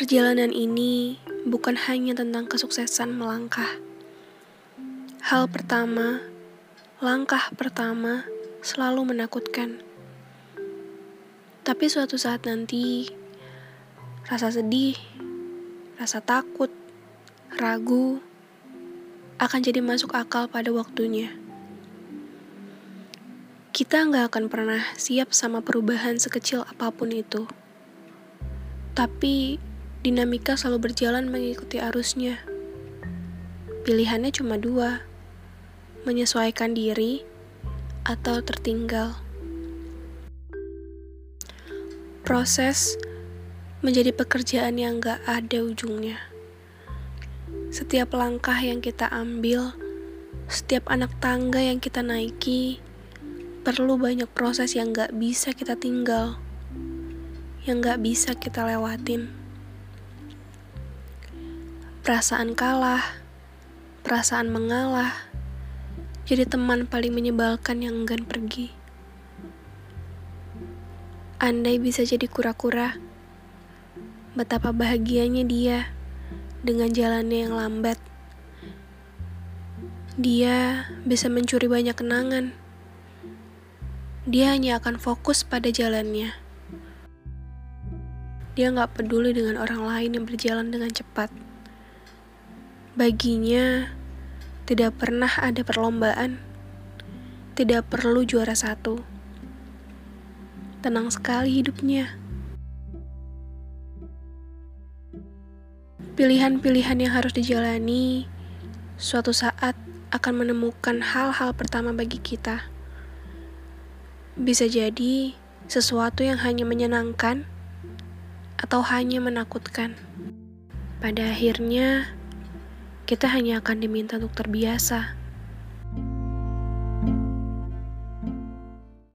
Perjalanan ini bukan hanya tentang kesuksesan melangkah. Hal pertama, langkah pertama selalu menakutkan. Tapi suatu saat nanti, rasa sedih, rasa takut, ragu akan jadi masuk akal pada waktunya. Kita nggak akan pernah siap sama perubahan sekecil apa pun itu. Tapi dinamika selalu berjalan mengikuti arusnya. Pilihannya cuma dua, menyesuaikan diri atau tertinggal. Proses menjadi pekerjaan yang gak ada ujungnya. Setiap langkah yang kita ambil, setiap anak tangga yang kita naiki, perlu banyak proses yang gak bisa kita tinggal, yang gak bisa kita lewatin. Perasaan kalah, perasaan mengalah, jadi teman paling menyebalkan yang enggan pergi. Andai bisa jadi kura-kura, betapa bahagianya dia dengan jalannya yang lambat. Dia bisa mencuri banyak kenangan. Dia hanya akan fokus pada jalannya. Dia nggak peduli dengan orang lain yang berjalan dengan cepat. Baginya, tidak pernah ada perlombaan, tidak perlu juara satu. Tenang sekali hidupnya. Pilihan-pilihan yang harus dijalani suatu saat akan menemukan hal-hal pertama bagi kita. Bisa jadi sesuatu yang hanya menyenangkan atau hanya menakutkan. Pada akhirnya, kita hanya akan diminta untuk terbiasa.